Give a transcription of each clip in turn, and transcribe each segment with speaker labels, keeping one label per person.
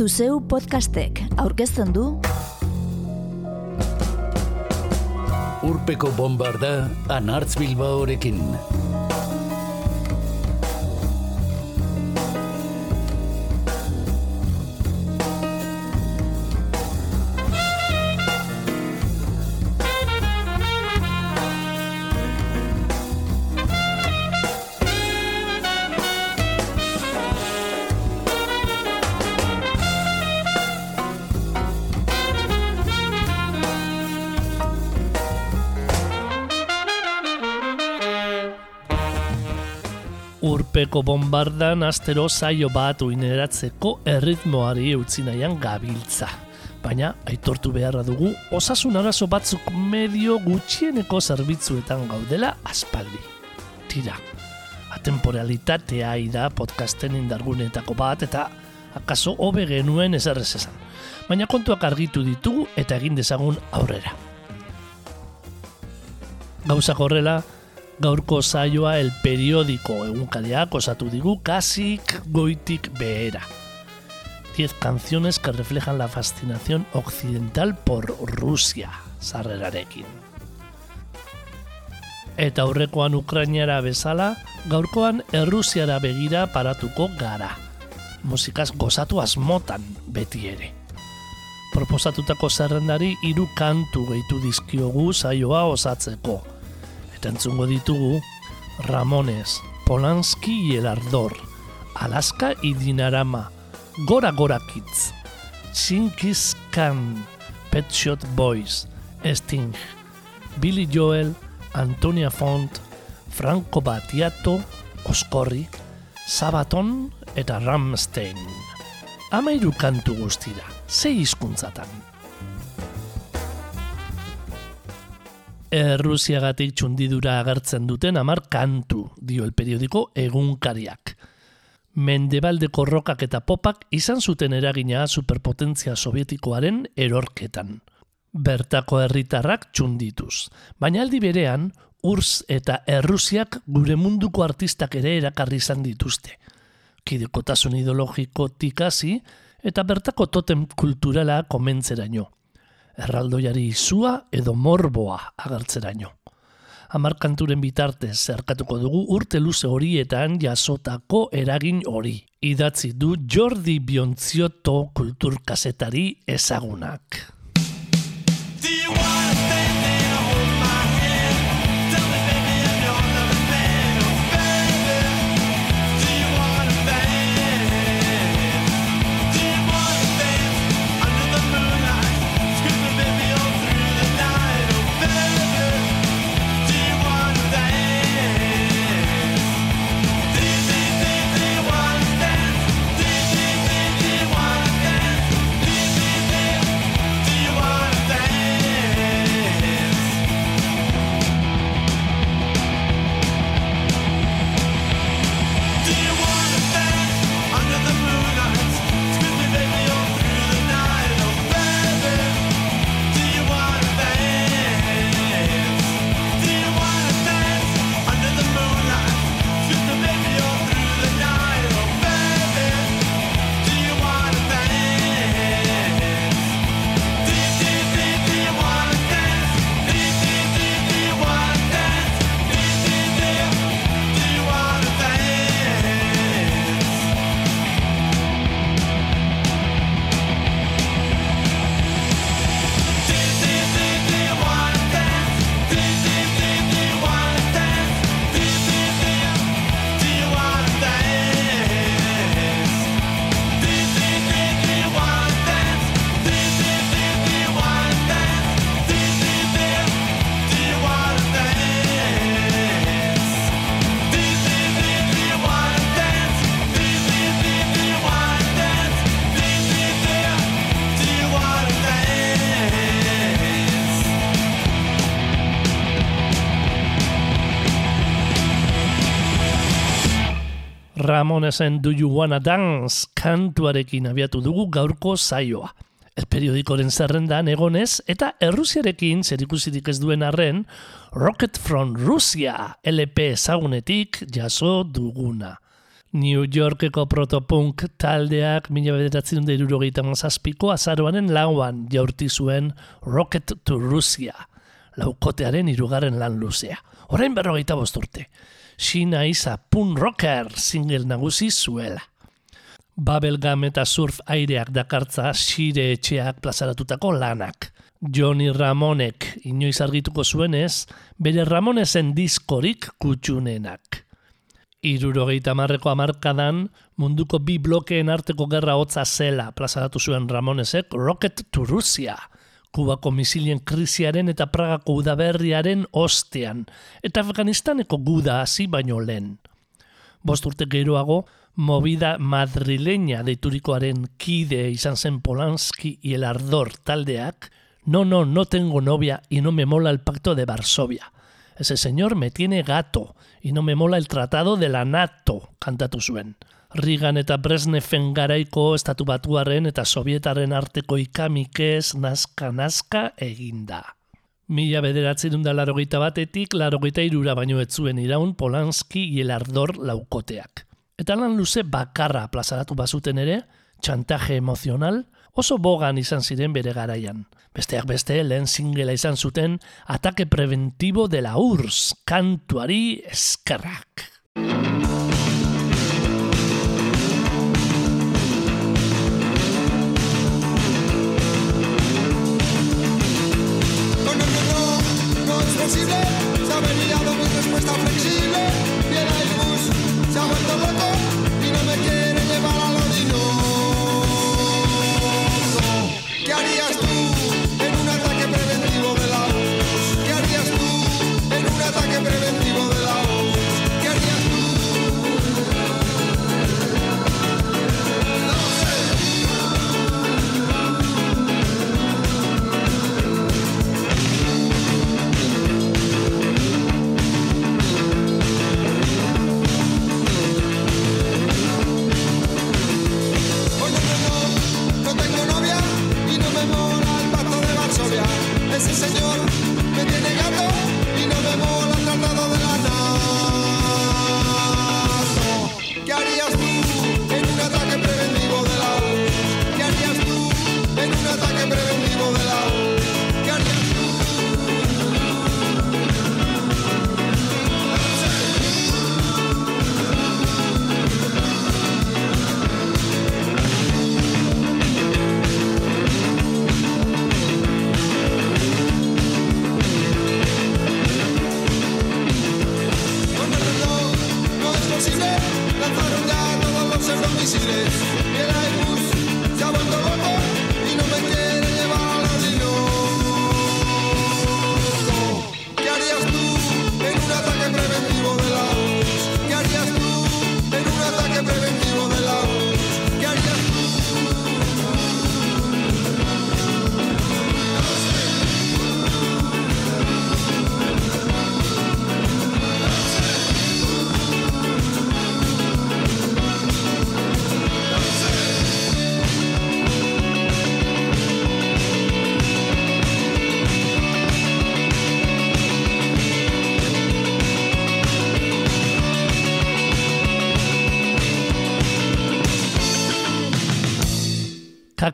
Speaker 1: Zuzeu podcastek aurkezten du
Speaker 2: Urpeko bombarda anartz bilbaorekin.
Speaker 3: Urpeko bombardan astero saio bat uineratzeko erritmoari utzi nahian gabiltza. Baina, aitortu beharra dugu, osasun arazo batzuk medio gutxieneko zerbitzuetan gaudela aspaldi. Tira, atemporalitatea ida podcasten indargunetako bat eta akaso hobe genuen ezerrez esan. Baina kontuak argitu ditugu eta egin dezagun aurrera. Gauza horrela, gaurko saioa el periódico egunkariak osatu digu kasik goitik behera. 10 canciones que reflejan la fascinación occidental por Rusia, sarrerarekin. Eta aurrekoan Ukrainara bezala, gaurkoan Errusiara begira paratuko gara. Musikaz gozatu asmotan beti ere. Proposatutako zerrendari hiru kantu gehitu dizkiogu saioa osatzeko. Eta entzungo ditugu Ramones, Polanski y el Ardor, Alaska y Dinarama, Gora Gora Kids, Chinkis Khan, Pet Shot Boys, Sting, Billy Joel, Antonia Font, Franco Battiato, Oskorri, Sabaton eta Ramstein. Amairu kantu guztira, zei hizkuntzatan. Errusiagatik txundidura agertzen duten amar kantu, dio el periodiko egunkariak. Mendebaldeko rokak eta popak izan zuten eragina superpotentzia sovietikoaren erorketan. Bertako herritarrak txundituz, baina aldi berean, urs eta errusiak gure munduko artistak ere erakarri izan dituzte. Kidekotasun ideologiko tikasi eta bertako totem kulturala komentzeraino erraldoiari izua edo morboa agertzeraino. Hamar kanturen bitartez zerkatuko dugu urte luze horietan jasotako eragin hori. Idatzi du Jordi Biontzioto kulturkazetari ezagunak. Ramonesen Do You Wanna Dance kantuarekin abiatu dugu gaurko zaioa. El periodikoren zerrendan egonez eta Errusiarekin zerikusirik ez duen arren Rocket from Russia LP ezagunetik jaso duguna. New Yorkeko protopunk taldeak mila bederatzen da irurogeita mazazpiko azaroaren lauan jaurti zuen Rocket to Russia, laukotearen irugarren lan luzea. Orain berrogeita bosturte. Xina iza pun rocker single nagusi zuela. Babelgam eta surf aireak dakartza sire etxeak plazaratutako lanak. Johnny Ramonek inoiz argituko zuenez, bere Ramonesen diskorik kutsunenak. Irurogeita marreko amarkadan, munduko bi blokeen arteko gerra hotza zela plazaratu zuen Ramonesek Rocket to Russia, Kubako misilien krisiaren eta Pragako udaberriaren ostean, eta Afganistaneko guda hasi baino lehen. Bost urte geroago, movida madrileña deiturikoaren kide izan zen Polanski y el Ardor taldeak, no, no, no tengo novia y no me mola el pacto de Varsovia. Ese señor me tiene gato y no me mola el tratado de la NATO, kantatu zuen. Rigan eta Breznefen garaiko estatu batuaren eta sovietaren arteko ikamikez nazka-nazka eginda. Mila bederatzen da larogeita batetik, larogeita irura baino etzuen iraun Polanski hielardor laukoteak. Eta lan luze bakarra plazaratu bazuten ere, txantaje emozional, oso bogan izan ziren bere garaian. Besteak beste, lehen singela izan zuten Atake Preventibo de la URSS, kantuari eskerrak.
Speaker 4: No, no es posible. Se ha venido mi respuesta flexible. Viene el bus, se ha vuelto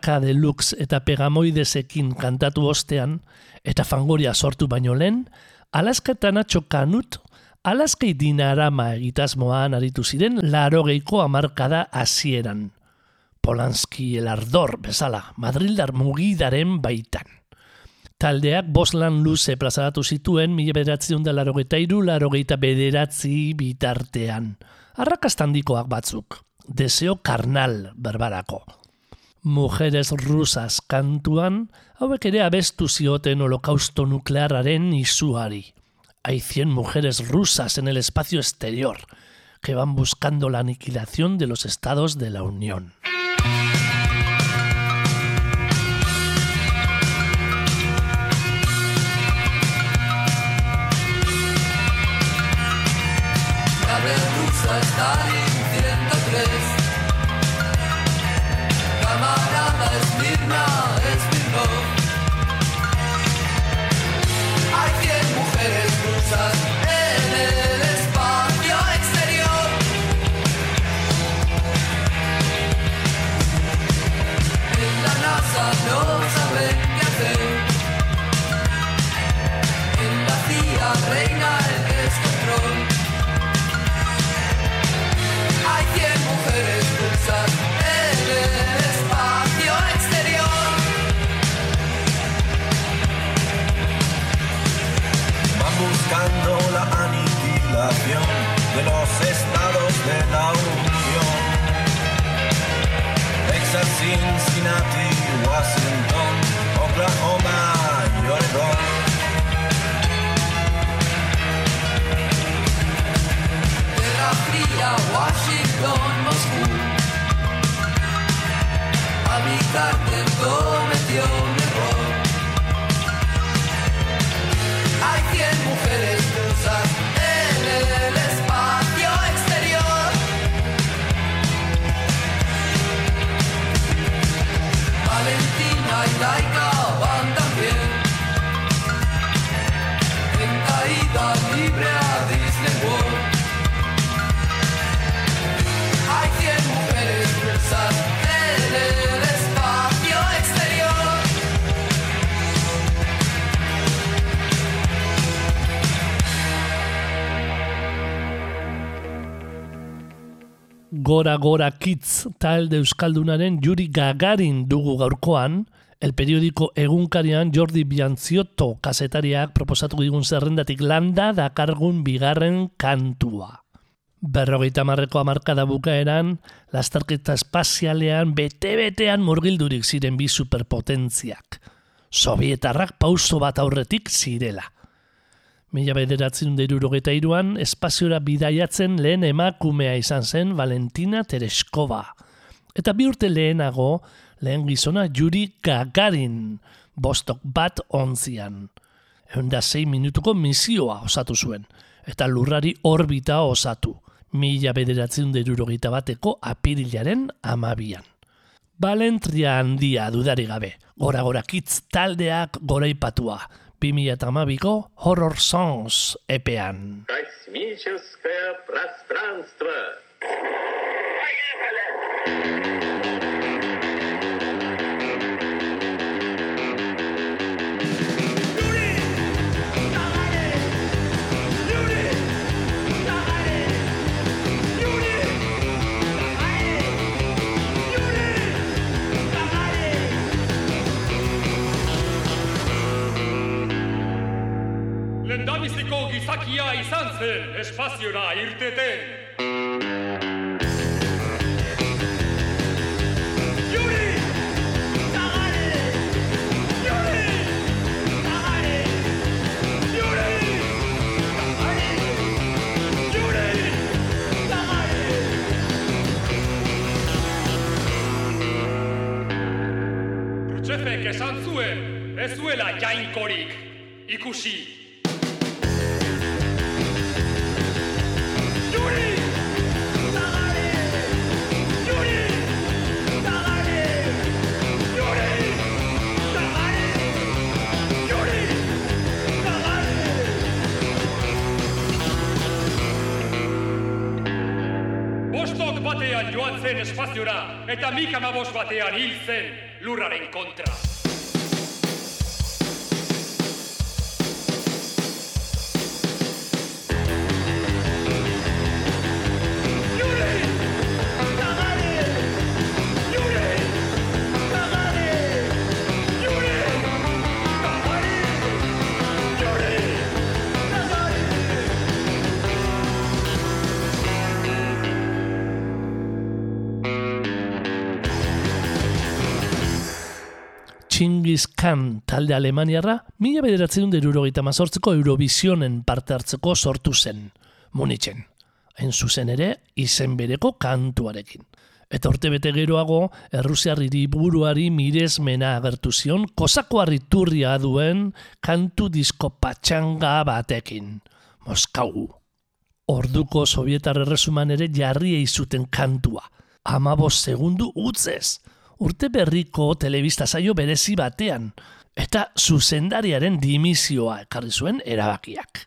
Speaker 3: Kaka Deluxe eta Pegamoidesekin kantatu ostean, eta fangoria sortu baino lehen, Alaska eta Nacho Kanut, Alaskei dinarama egitasmoan aritu ziren larogeiko amarkada hasieran. Polanski el ardor bezala, Madrildar mugidaren baitan. Taldeak boslan luze plazaratu zituen mila bederatziun da larogeita iru, larogeita bederatzi bitartean. Arrakastandikoak batzuk. Deseo karnal berbarako. Mujeres rusas kantuan, hauek ere abestu zioten holokausto nuklearraren izuari. Hay 100 mujeres rusas en el espacio exterior que van buscando la aniquilación de los estados de la Unión.
Speaker 5: No.
Speaker 6: De la Unión. Texas, Cincinnati, Washington, Oklahoma y Oregon.
Speaker 7: Guerra Fría, Washington, Moscú. A mi cartel cometió
Speaker 3: Gora Gora Kids talde euskaldunaren Juri Gagarin dugu gaurkoan, el periodiko egunkarian Jordi Biantziotto kasetariak proposatu digun zerrendatik landa dakargun bigarren kantua. Berrogeita marreko amarkada bukaeran, lasterketa espazialean bete-betean murgildurik ziren bi superpotentziak. Sovietarrak pauso bat aurretik zirela. Mila bederatzen deirurogeta iruan, espaziora bidaiatzen lehen emakumea izan zen Valentina Tereskova. Eta bi urte lehenago, lehen gizona Juri Gagarin, bostok bat ontzian. Eunda sei minutuko misioa osatu zuen, eta lurrari orbita osatu, mila bederatzen deirurogeta bateko apirilaren amabian. Balentria handia dudari gabe, gora gora kitz taldeak goraipatua, 2008ko Horror Songs epean.
Speaker 8: Космическое пространство.
Speaker 9: Lendabiziko Gizakia izan zen espaziora irteten. Esan zuen, ez zuela jainkorik ikusi. Eta mik amabos batean hil zen lurraren kontra.
Speaker 3: Chingis Khan talde alemaniarra, mila bederatzen derurogeita mazortzeko Eurovisionen parte hartzeko sortu zen, Munitzen. Hain zuzen ere, izen bereko kantuarekin. Eta urte bete geroago, Errusiar hiriburuari miresmena agertu zion, kosako arriturria duen kantu disko patxanga batekin. Moskau. Orduko sovietar erresuman ere jarri zuten kantua. Amabos segundu utzez. Urte berriko telebista saio berezi batean. Eta zuzendariaren dimisioa ekarri zuen erabakiak.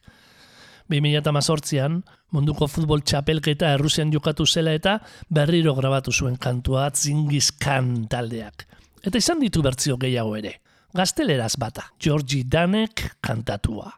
Speaker 3: 2018an, munduko futbol txapelketa Errusian jokatu zela eta berriro grabatu zuen kantua Zingis Khan taldeak. Eta izan ditu bertzio gehiago ere. Gazteleraz bata, Georgi Danek kantatua.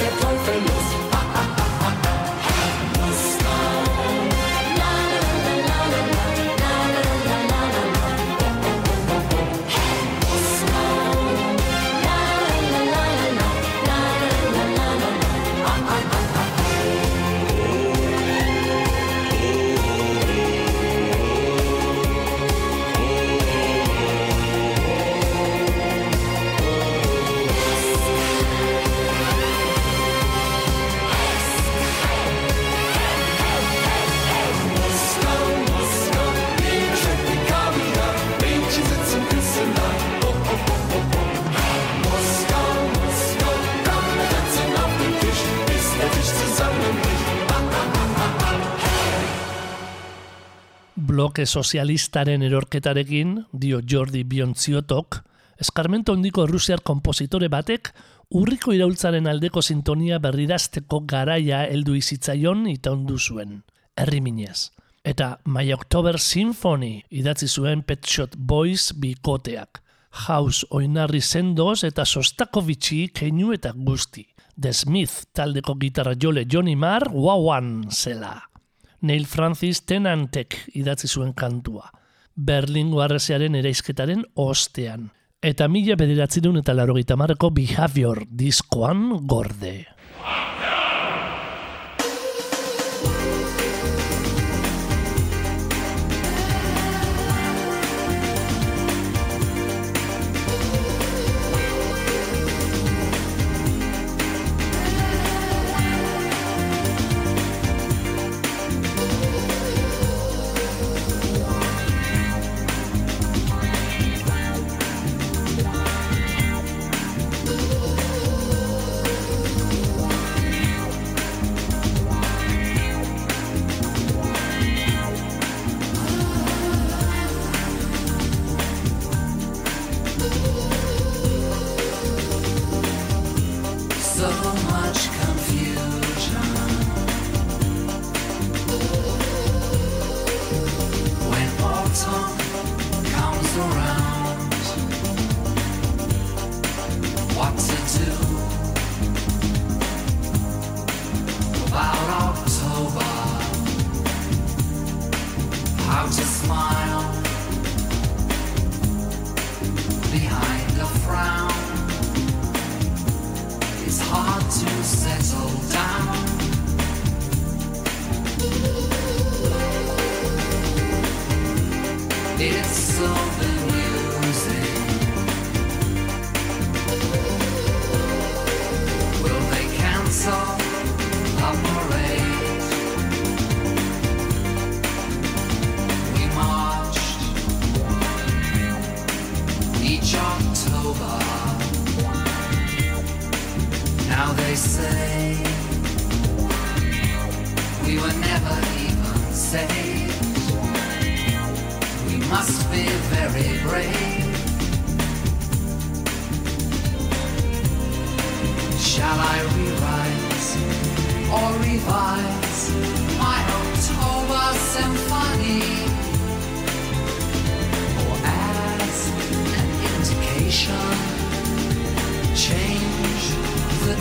Speaker 10: Get
Speaker 3: bloke sozialistaren erorketarekin, dio Jordi Biontziotok, eskarmento handiko Rusiar kompositore batek, urriko iraultzaren aldeko sintonia berridazteko garaia heldu izitzaion itaundu zuen, herri minez. Eta My October Symphony idatzi zuen Pet Shot Boys bikoteak. House oinarri sendoz eta Sostakovitsi keinu eta guzti. The Smith taldeko gitarra jole Johnny Marr guauan zela. Neil Francis Tenantek idatzi zuen kantua. Berlin guarrezearen eraizketaren ostean. Eta mila bederatzerun eta larogeita marreko Behavior diskoan gorde.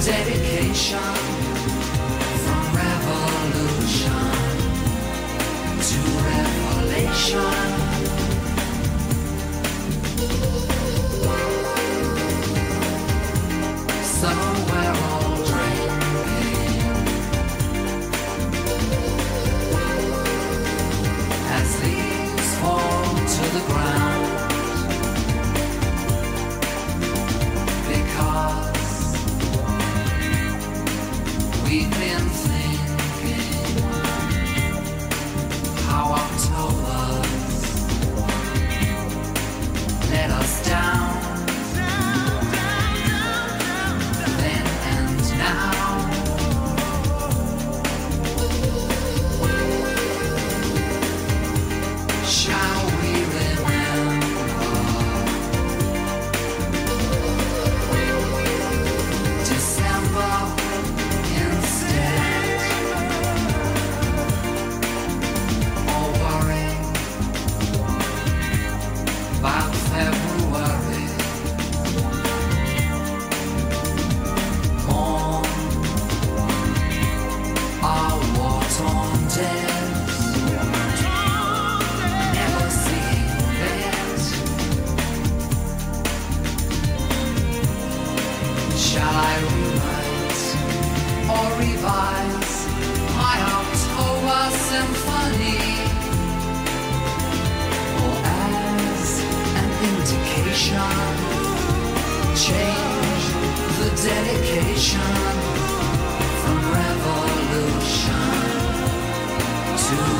Speaker 5: Dedication indication, change the dedication from revolution to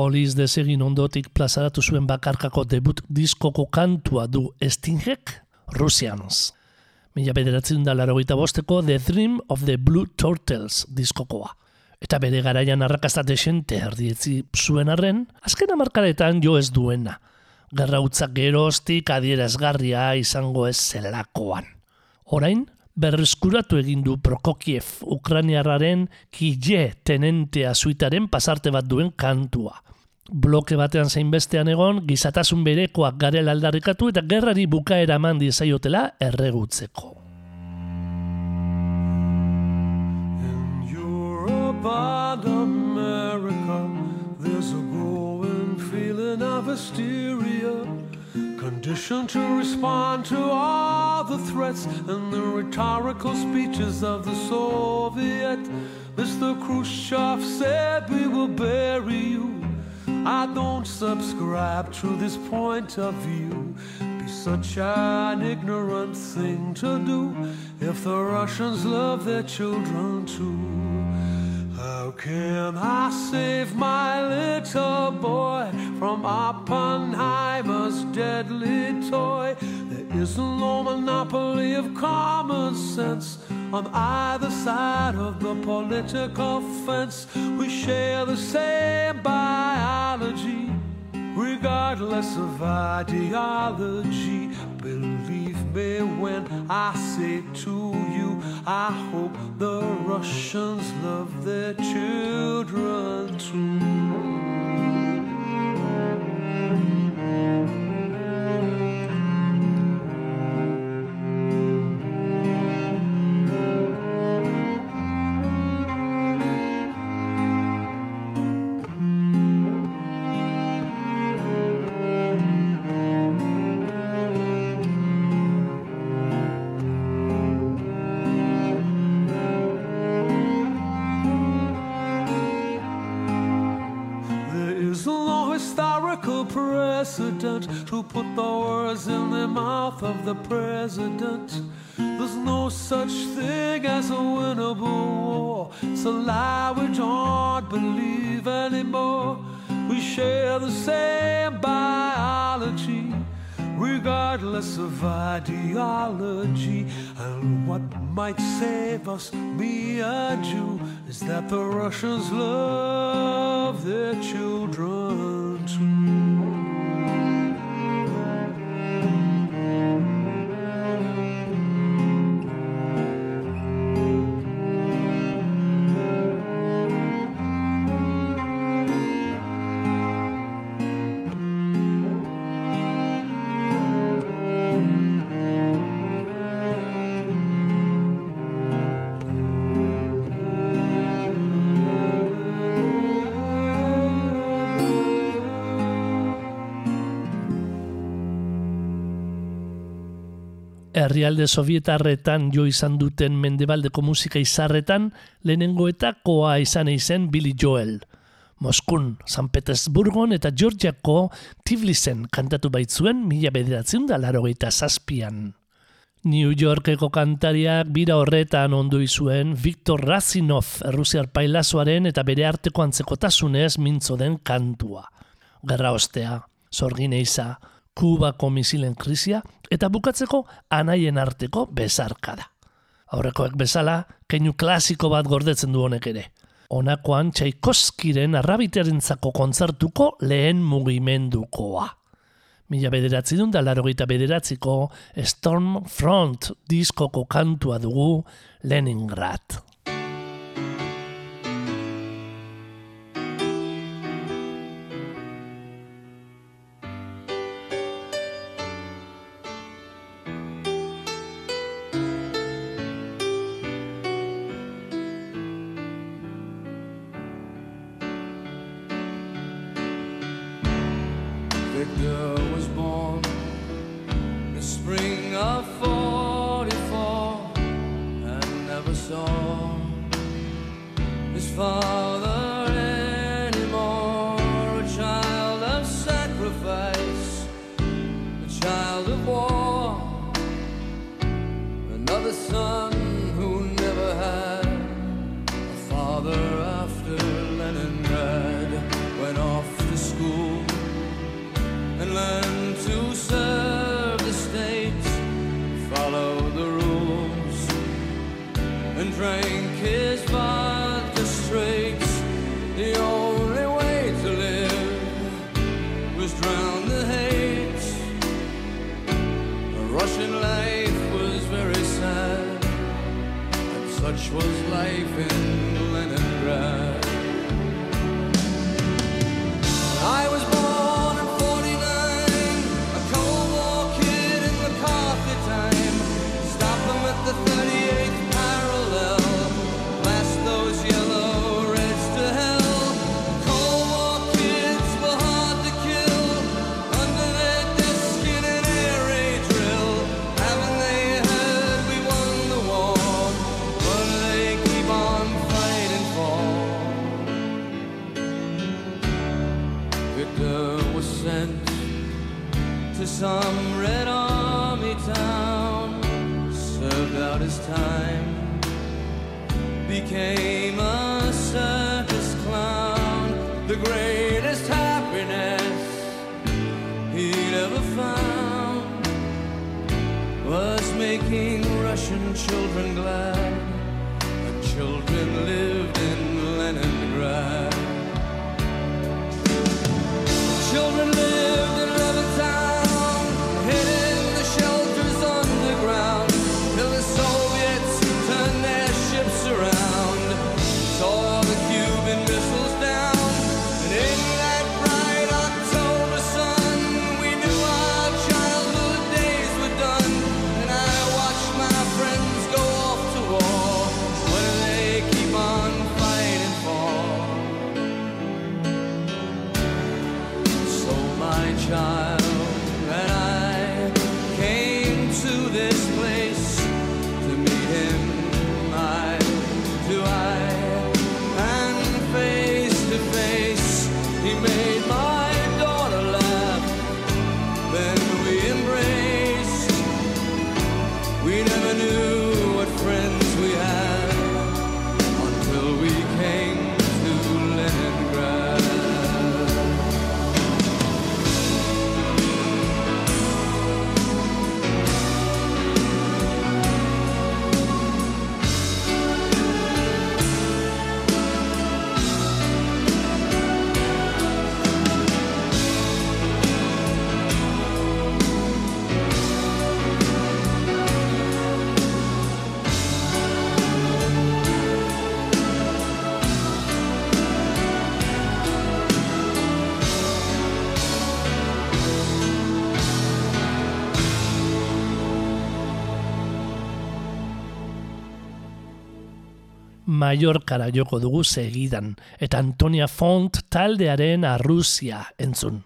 Speaker 3: Poliz desegin ondotik plazaratu zuen bakarkako debut diskoko kantua du Stingek, Russians. Mila bederatzen da larogeita bosteko The Dream of the Blue Turtles diskokoa. Eta bere garaian arrakasta desente erdietzi zuen arren, azken amarkaretan jo ez duena. Gerrautzak geroztik adierazgarria izango ez zelakoan. Orain, berreskuratu egin du Prokokiev Ukraniarraren Kije tenentea suitaren pasarte bat duen kantua. Bloke batean zein bestean egon, gizatasun berekoak garela aldarrikatu eta gerrari bukaera eman diezaiotela erregutzeko.
Speaker 11: Europe and America, there's a growing feeling of hysteria. Conditioned to respond to all the threats and the rhetorical speeches of the Soviet. Mr. Khrushchev said, We will bury you. I don't subscribe to this point of view. Be such an ignorant thing to do if the Russians love their children too. How can I save my little boy from Oppenheimer's deadly toy? There is no monopoly of common sense on either side of the political fence. We share the same biology, regardless of ideology. Believe me when I say to you, I hope the Russians love their children too. There is no historical precedent to put the words in the mouth of the president. There's no such thing as a winnable war. It's a lie we don't believe anymore. We share the same biology, regardless of ideology. And what might save us, me and you, is that the Russians love their children too.
Speaker 12: Herrialde sovietarretan jo izan duten mendebaldeko musika izarretan lehenengoetakoa izan izen Billy Joel. Moskun, San Petersburgon eta Georgiako Tiflisen kantatu baitzuen mila bederatzen da larogeita zazpian. New Yorkeko kantariak bira horretan ondu izuen Viktor Razinov errusiar pailazoaren eta bere arteko antzekotasunez mintzo den kantua. Gerra ostea, sorgin eiza, Kubako misilen krisia eta bukatzeko anaien arteko bezarkada. Aurrekoek bezala, keinu klasiko bat gordetzen du honek ere. Honakoan Tchaikovskiren arrabitearentzako kontzertuko lehen mugimendukoa. Mila bederatzi dun da larogeita bederatziko Storm Front diskoko kantua dugu Leningrad.
Speaker 3: Mallorcara joko dugu segidan, eta Antonia Font taldearen arruzia entzun.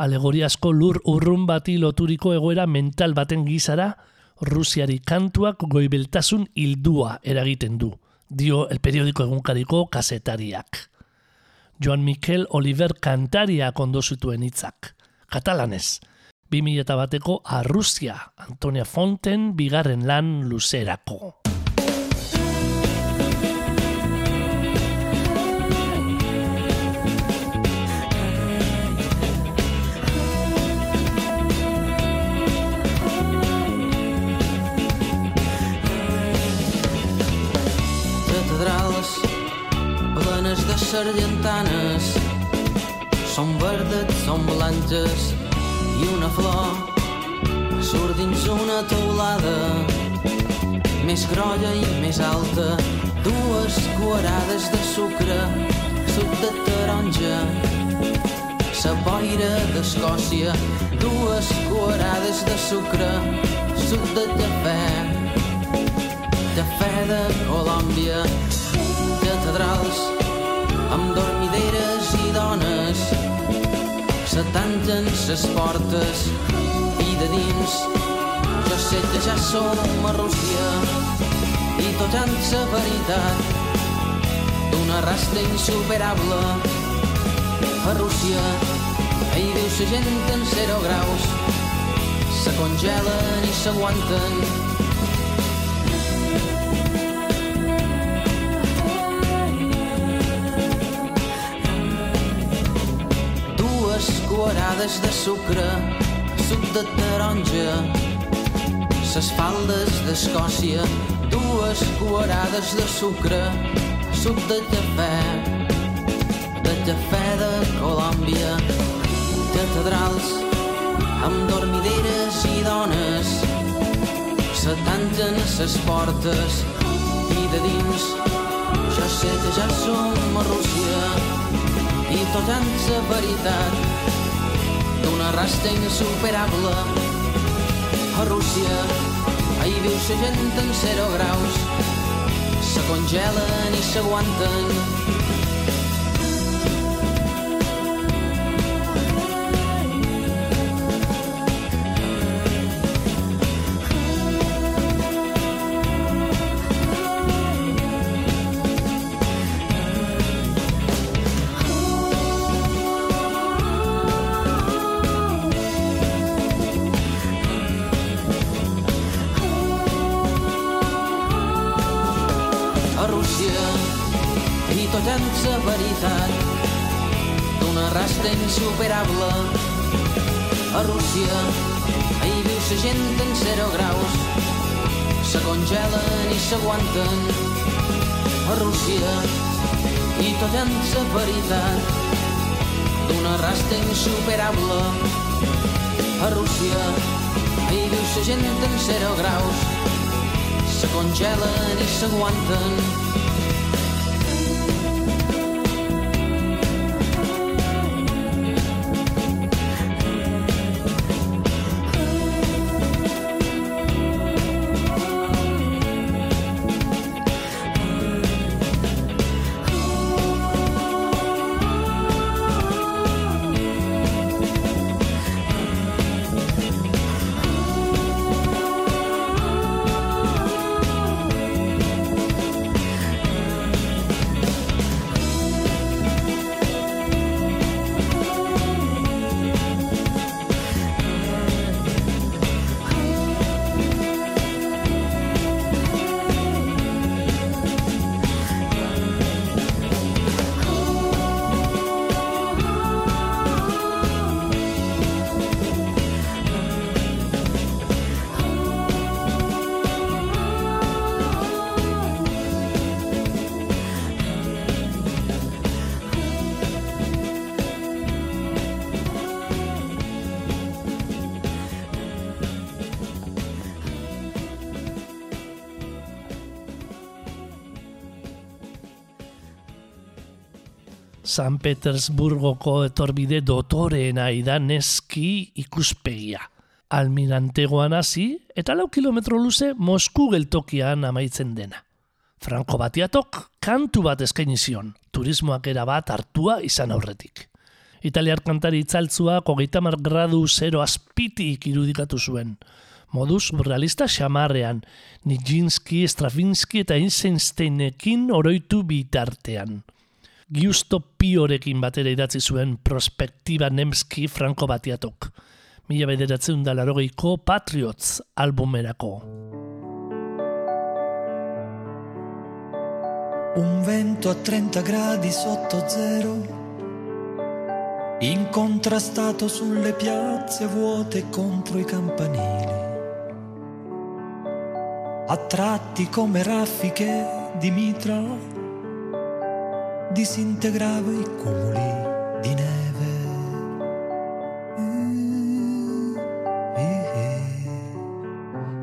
Speaker 3: Alegoriazko lur urrun bati loturiko egoera mental baten gizara, Rusiari kantuak goibeltasun hildua eragiten du, dio el periodiko egunkariko kasetariak. Joan Mikel Oliver kantariak ondo zituen hitzak, katalanez, 2000 bateko arruzia Antonia Fonten bigarren lan luzerako.
Speaker 13: Sargentanes són verdes, són blanques i una flor. Surt dins una teulada més grolla i més alta. Dues cuarades de sucre suc de taronja sa boira d'Escòcia. Dues cuarades de sucre suc de cafè cafè de Colòmbia, catedrals tanquen ses portes i de dins. Jo sé que ja som a Rússia i tot en sa veritat d'una rasta insuperable a Rússia. Hi viu sa gent en zero graus se congelen i s'aguanten cuarades de sucre, suc de taronja, ses faldes d'Escòcia, dues cuarades de sucre, suc de cafè, de cafè de Colòmbia, catedrals amb dormideres i dones, se tanquen ses portes i de dins jo sé que ja som a Rússia. I tot en sa veritat d'una rasta insuperable. A Rússia hi viu sa gent en zero graus. Se congelen i s'aguanten rasta insuperable. A Rússia hi viu sa gent en 0 graus, se congelen i s'aguanten. A Rússia i tot en sa veritat d'una rasta insuperable. A Rússia hi viu sa gent en 0 graus, se congelen i s'aguanten.
Speaker 3: San Petersburgoko etorbide dotoreena idan neski ikuspegia. Almirantegoan hasi eta lau kilometro luze Mosku geltokian amaitzen dena. Franco Batiatok kantu bat eskaini zion, turismoak era bat hartua izan aurretik. Italiar kantari itzaltzua kogeita gradu zero azpitik irudikatu zuen. Moduz realista xamarrean, Nijinsky, Stravinsky eta Eisensteinekin oroitu bitartean. Giusto Piorekin batera idatzi zuen Prospektiba Nemski Franco Batiatok. Mila bederatzen da larogeiko Patriots albumerako.
Speaker 14: Un vento a 30 gradi sotto zero, incontrastato sulle piazze vuote contro i campanili. A tratti come raffiche di mitra, disintegrava i cumuli di neve.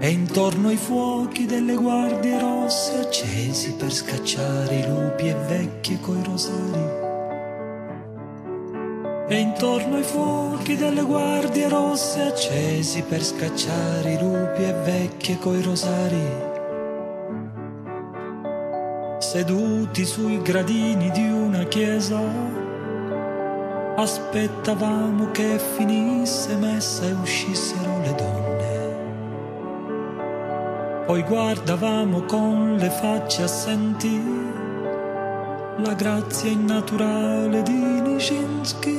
Speaker 14: E intorno ai fuochi delle guardie rosse accesi per scacciare i lupi e vecchie coi rosari. E intorno ai fuochi delle guardie rosse accesi per scacciare i lupi e vecchie coi rosari. Seduti sui gradini di una chiesa, aspettavamo che finisse messa e uscissero le donne. Poi guardavamo con le facce assenti la grazia innaturale di Nijinsky.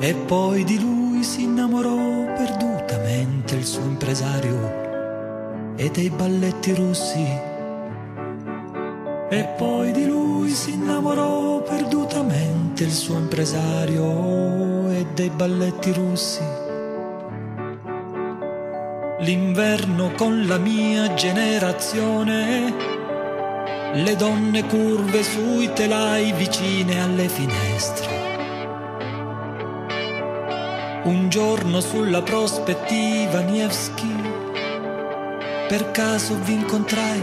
Speaker 14: E poi di lui si innamorò perdutamente il suo impresario e dei balletti russi. E poi di lui si innamorò perdutamente il suo impresario e dei balletti russi. L'inverno con la mia generazione, le donne curve sui telai vicine alle finestre. Un giorno sulla prospettiva Nevsky, per caso vi incontrai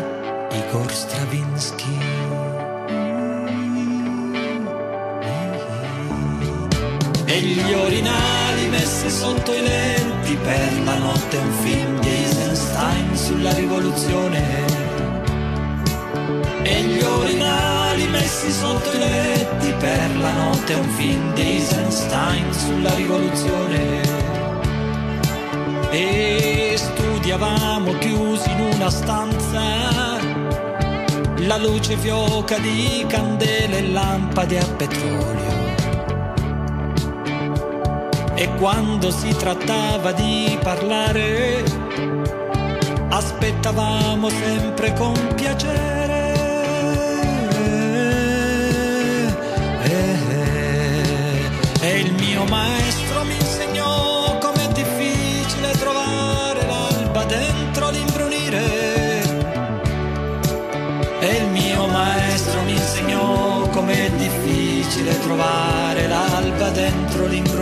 Speaker 14: Igor Stravinsky. E gli orinali messi sotto i lenti per la notte un film di Eisenstein sulla rivoluzione. E gli orinali messi sotto i letti per la notte un film di Eisenstein sulla rivoluzione. E studiavamo chiusi in una stanza la luce fioca di candele e lampade a petrolio. E quando si trattava di parlare, aspettavamo sempre con piacere maestro mi insegnò com'è difficile trovare l'alba dentro l'imbrunire. E il mio maestro mi insegnò com'è difficile trovare l'alba dentro l'imbrunire.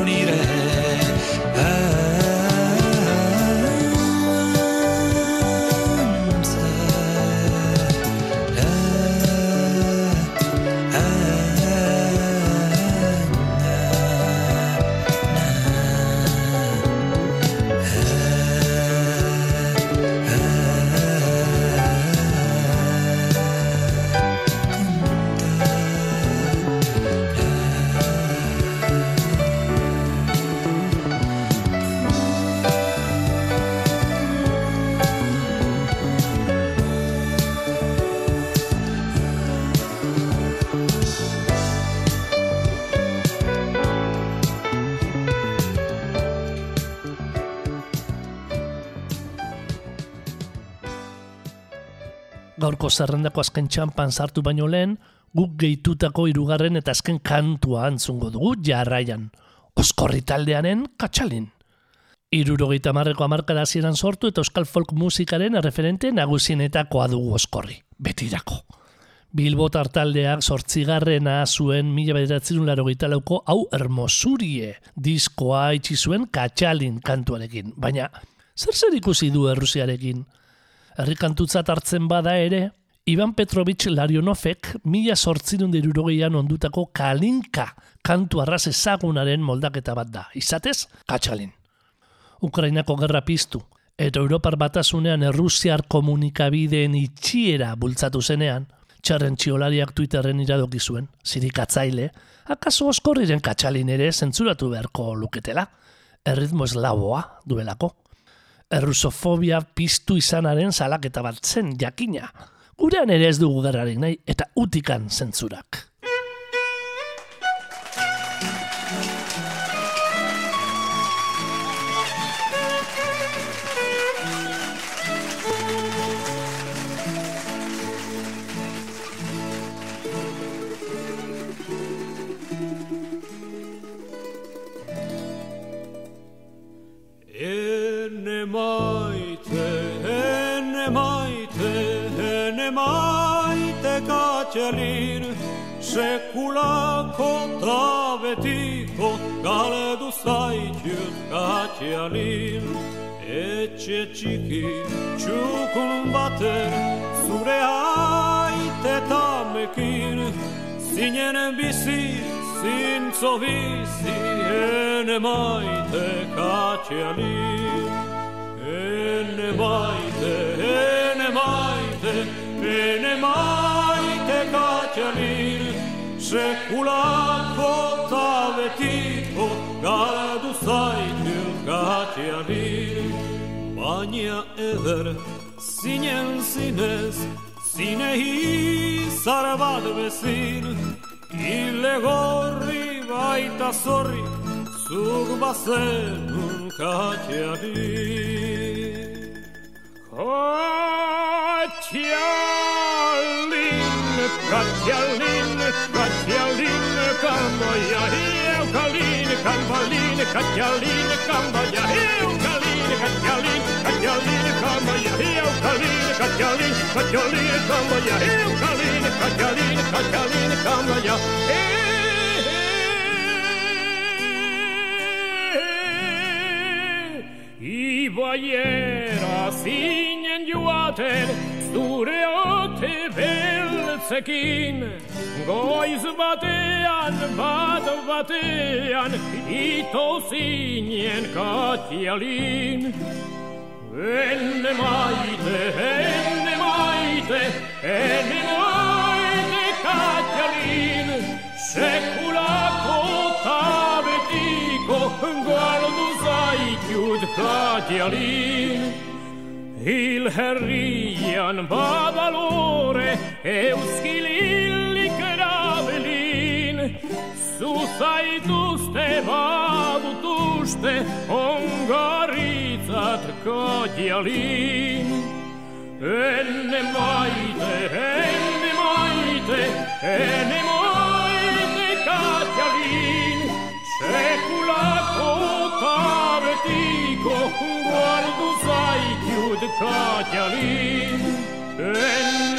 Speaker 3: Zerrendako azken txampan sartu baino lehen, guk gehitutako hirugarren eta azken kantua antzungo dugu jarraian. Oskorri taldearen katxalin. Irurogeita marreko amarkada hasieran sortu eta euskal folk musikaren referente nagusienetakoa dugu oskorri. Betirako. Bilbo taldeak sortzigarrena zuen mila bederatzerun laro lauko hau hermosurie diskoa itxi zuen katxalin kantuarekin. Baina, zer zer ikusi du errusiarekin? Herrikantutzat hartzen bada ere, Ivan Petrovich Larionovek mila sortzirun dirurogeian ondutako kalinka kantu arraz ezagunaren moldaketa bat da. Izatez, katxalin. Ukrainako gerra piztu, eta Europar batasunean errusiar komunikabideen itxiera bultzatu zenean, txarren txiolariak Twitterren iradoki zuen, zirikatzaile, akaso oskorriren katxalin ere zentzuratu beharko luketela, erritmo eslaboa duelako. Errusofobia piztu izanaren salaketa bat zen jakina. Gurean ere ez dugu gerrarik nahi, eta utikan zentzurak.
Speaker 15: Ta betiko galdu zaitut katselin. Etxe txiki txukun baten zure aite tamekin, zinen bizi zintzo bizi ene maite katxealin. Ene maite, ene maite, ene maite Sekulat po ta veti po Ka du sajtë ka tja dir Banja edher sines Si ne hi sarvat besin sori Suk basen në zorri, zuk bazenun katxeari. Katxalin, katxalin, katxalin, kamboia, eukalin, kambalin, katxalin, kamboia, eukalin, katxalin, katxalin, kamboia, eukalin, katxalin, katxalin, kamboia, eukalin, katxalin, katxalin, kamboia, Ibaiera zinen joaten zure ote beltzekin Goiz batean, bat batean, ito zinen katialin. Ene maite, ene maite, ene maite katialin. Sekulako tabetiko galdu zaitut katialin Il herrian badalore euskililik erabelin Zuzaituzte badutuzte ongaritzat katialin Ene maite, ene maite, ene maite katialin Sekula dico, guardo sai Chayalín en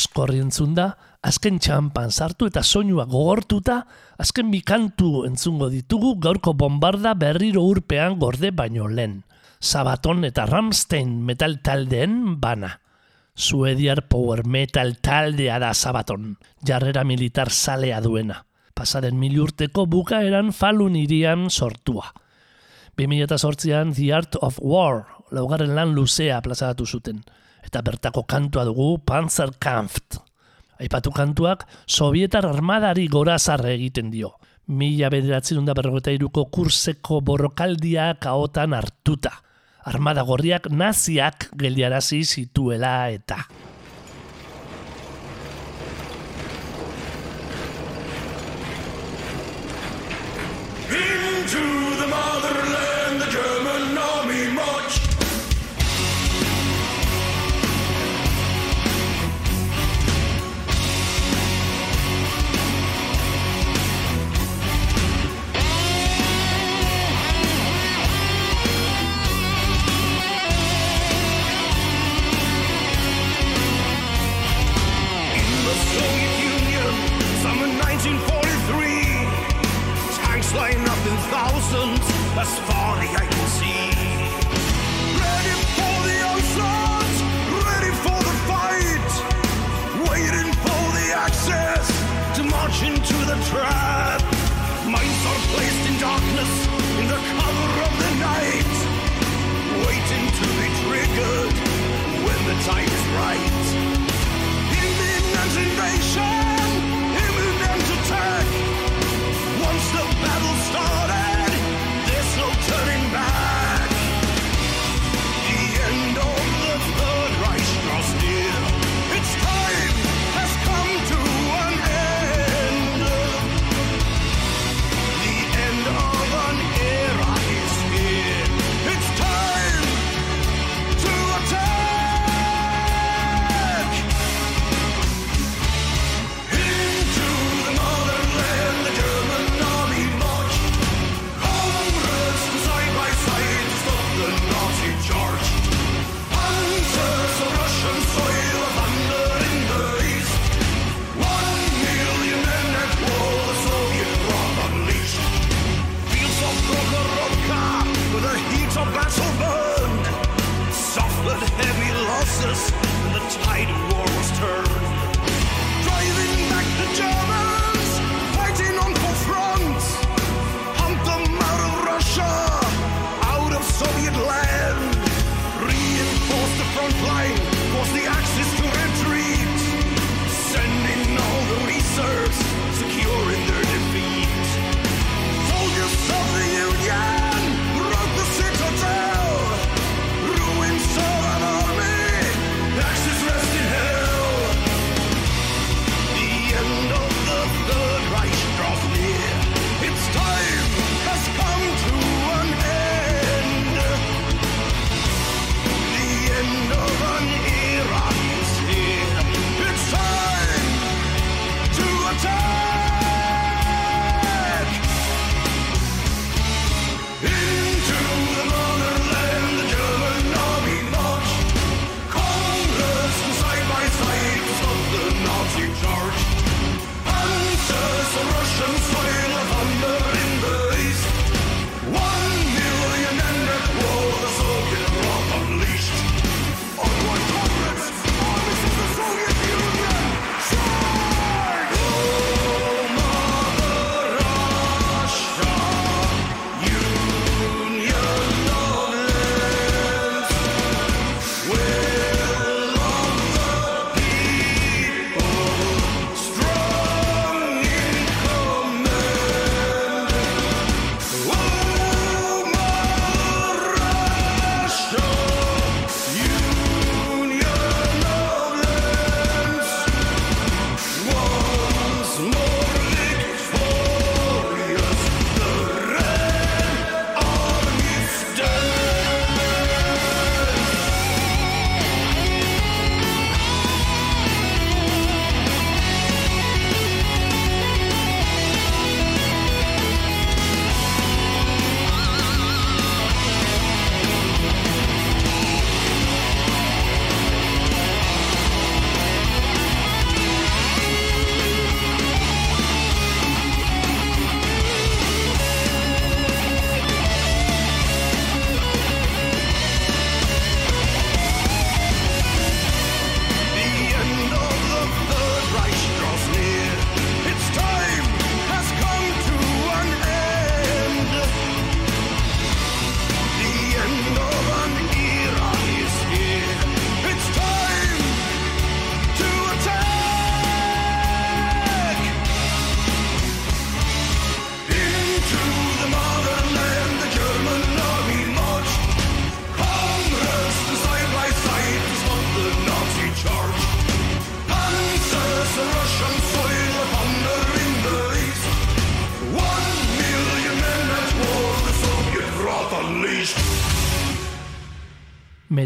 Speaker 3: Oskorri entzun da, azken txampan sartu eta soinua gogortuta, azken bikantu entzungo ditugu gaurko bombarda berriro urpean gorde baino lehen. Sabaton eta Ramstein metal taldeen bana. Suediar power metal taldea da Sabaton, jarrera militar salea duena. Pasaren mil urteko bukaeran falun irian sortua. 2008an The Art of War, laugarren lan luzea plazaratu zuten. Eta bertako kantua dugu Panzerkampf. Aipatu kantuak Sovietar armadari gorazarre egiten dio. Mila bederatzen da berrogeta iruko kurseko borrokaldia kaotan hartuta. Armada gorriak naziak geldiarazi zituela eta.
Speaker 16: When the time is right. Imminent invasion,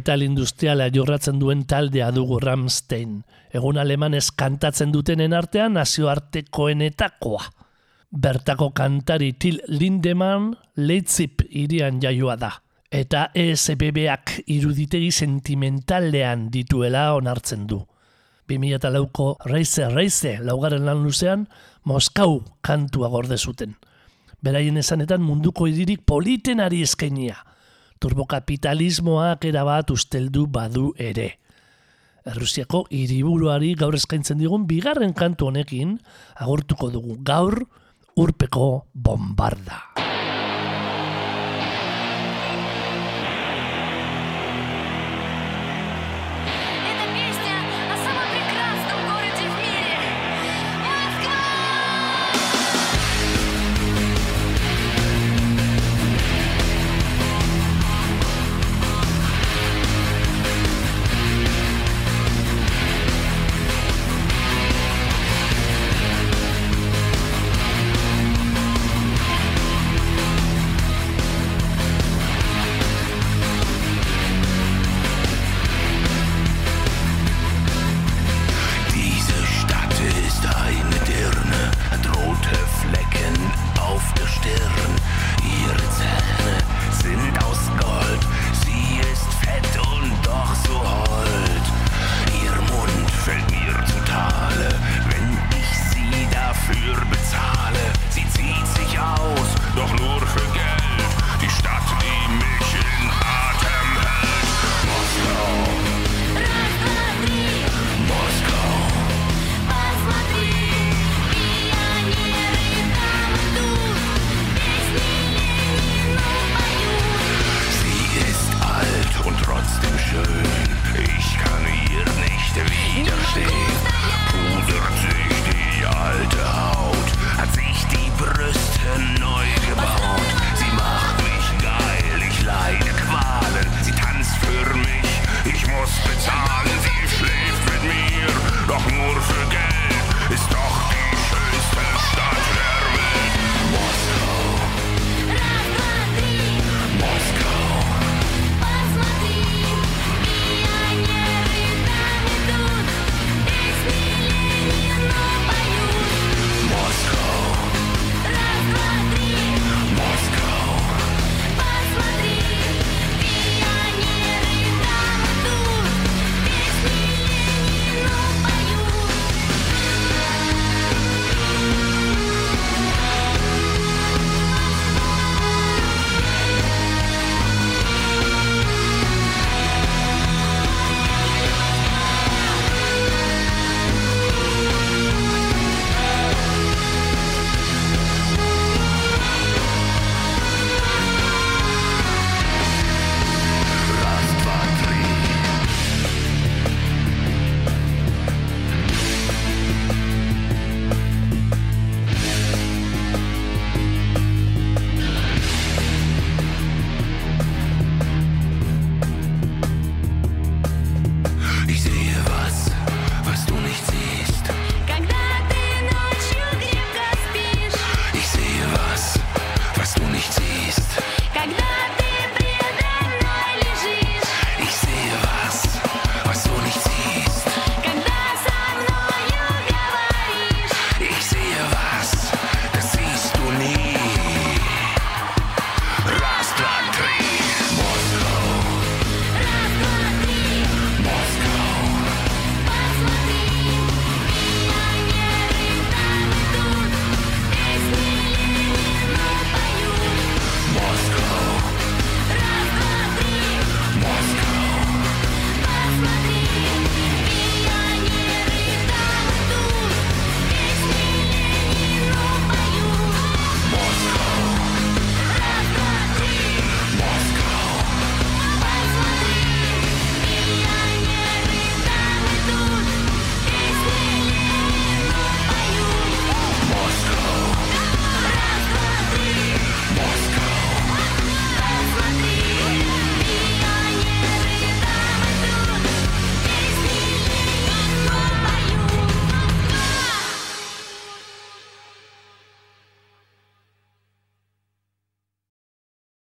Speaker 3: Metal industriala jorratzen duen taldea dugu Ramstein. Egun alemanez kantatzen dutenen artean nazioartekoenetakoa. Bertako kantari Til Lindemann Leitzip irian jaioa da. Eta ESBBak iruditegi sentimentaldean dituela onartzen du. 2004ko Reize Reize laugarren lan luzean Moskau kantua gorde zuten. Beraien esanetan munduko hiririk politenari eskainia. Turbokapitalismoak erabat usteldu badu ere. Errusiako hiriburuari gaur eskaintzen digun bigarren kantu honekin agurtuko dugu gaur urpeko bombarda.